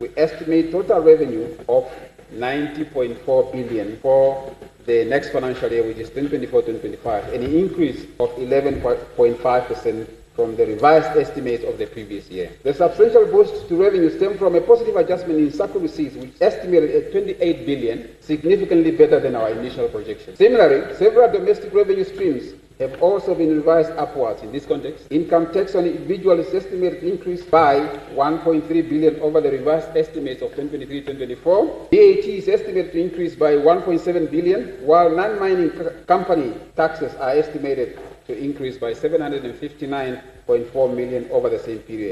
We estimate total revenue of 90.4 billion for the next financial year, which is 2024-2025, an increase of 11.5% from the revised estimates of the previous year. The substantial boost to revenue stemmed from a positive adjustment in SACU receipts, which estimated at 28 billion, significantly better than our initial projection. Similarly, several domestic revenue streams have also been revised upwards in this context. Income tax on individuals is estimated to increase by 1.3 billion over the revised estimates of 2023-2024. VAT is estimated to increase by 1.7 billion, while non-mining company taxes are estimated to increase by 759.4 million over the same period.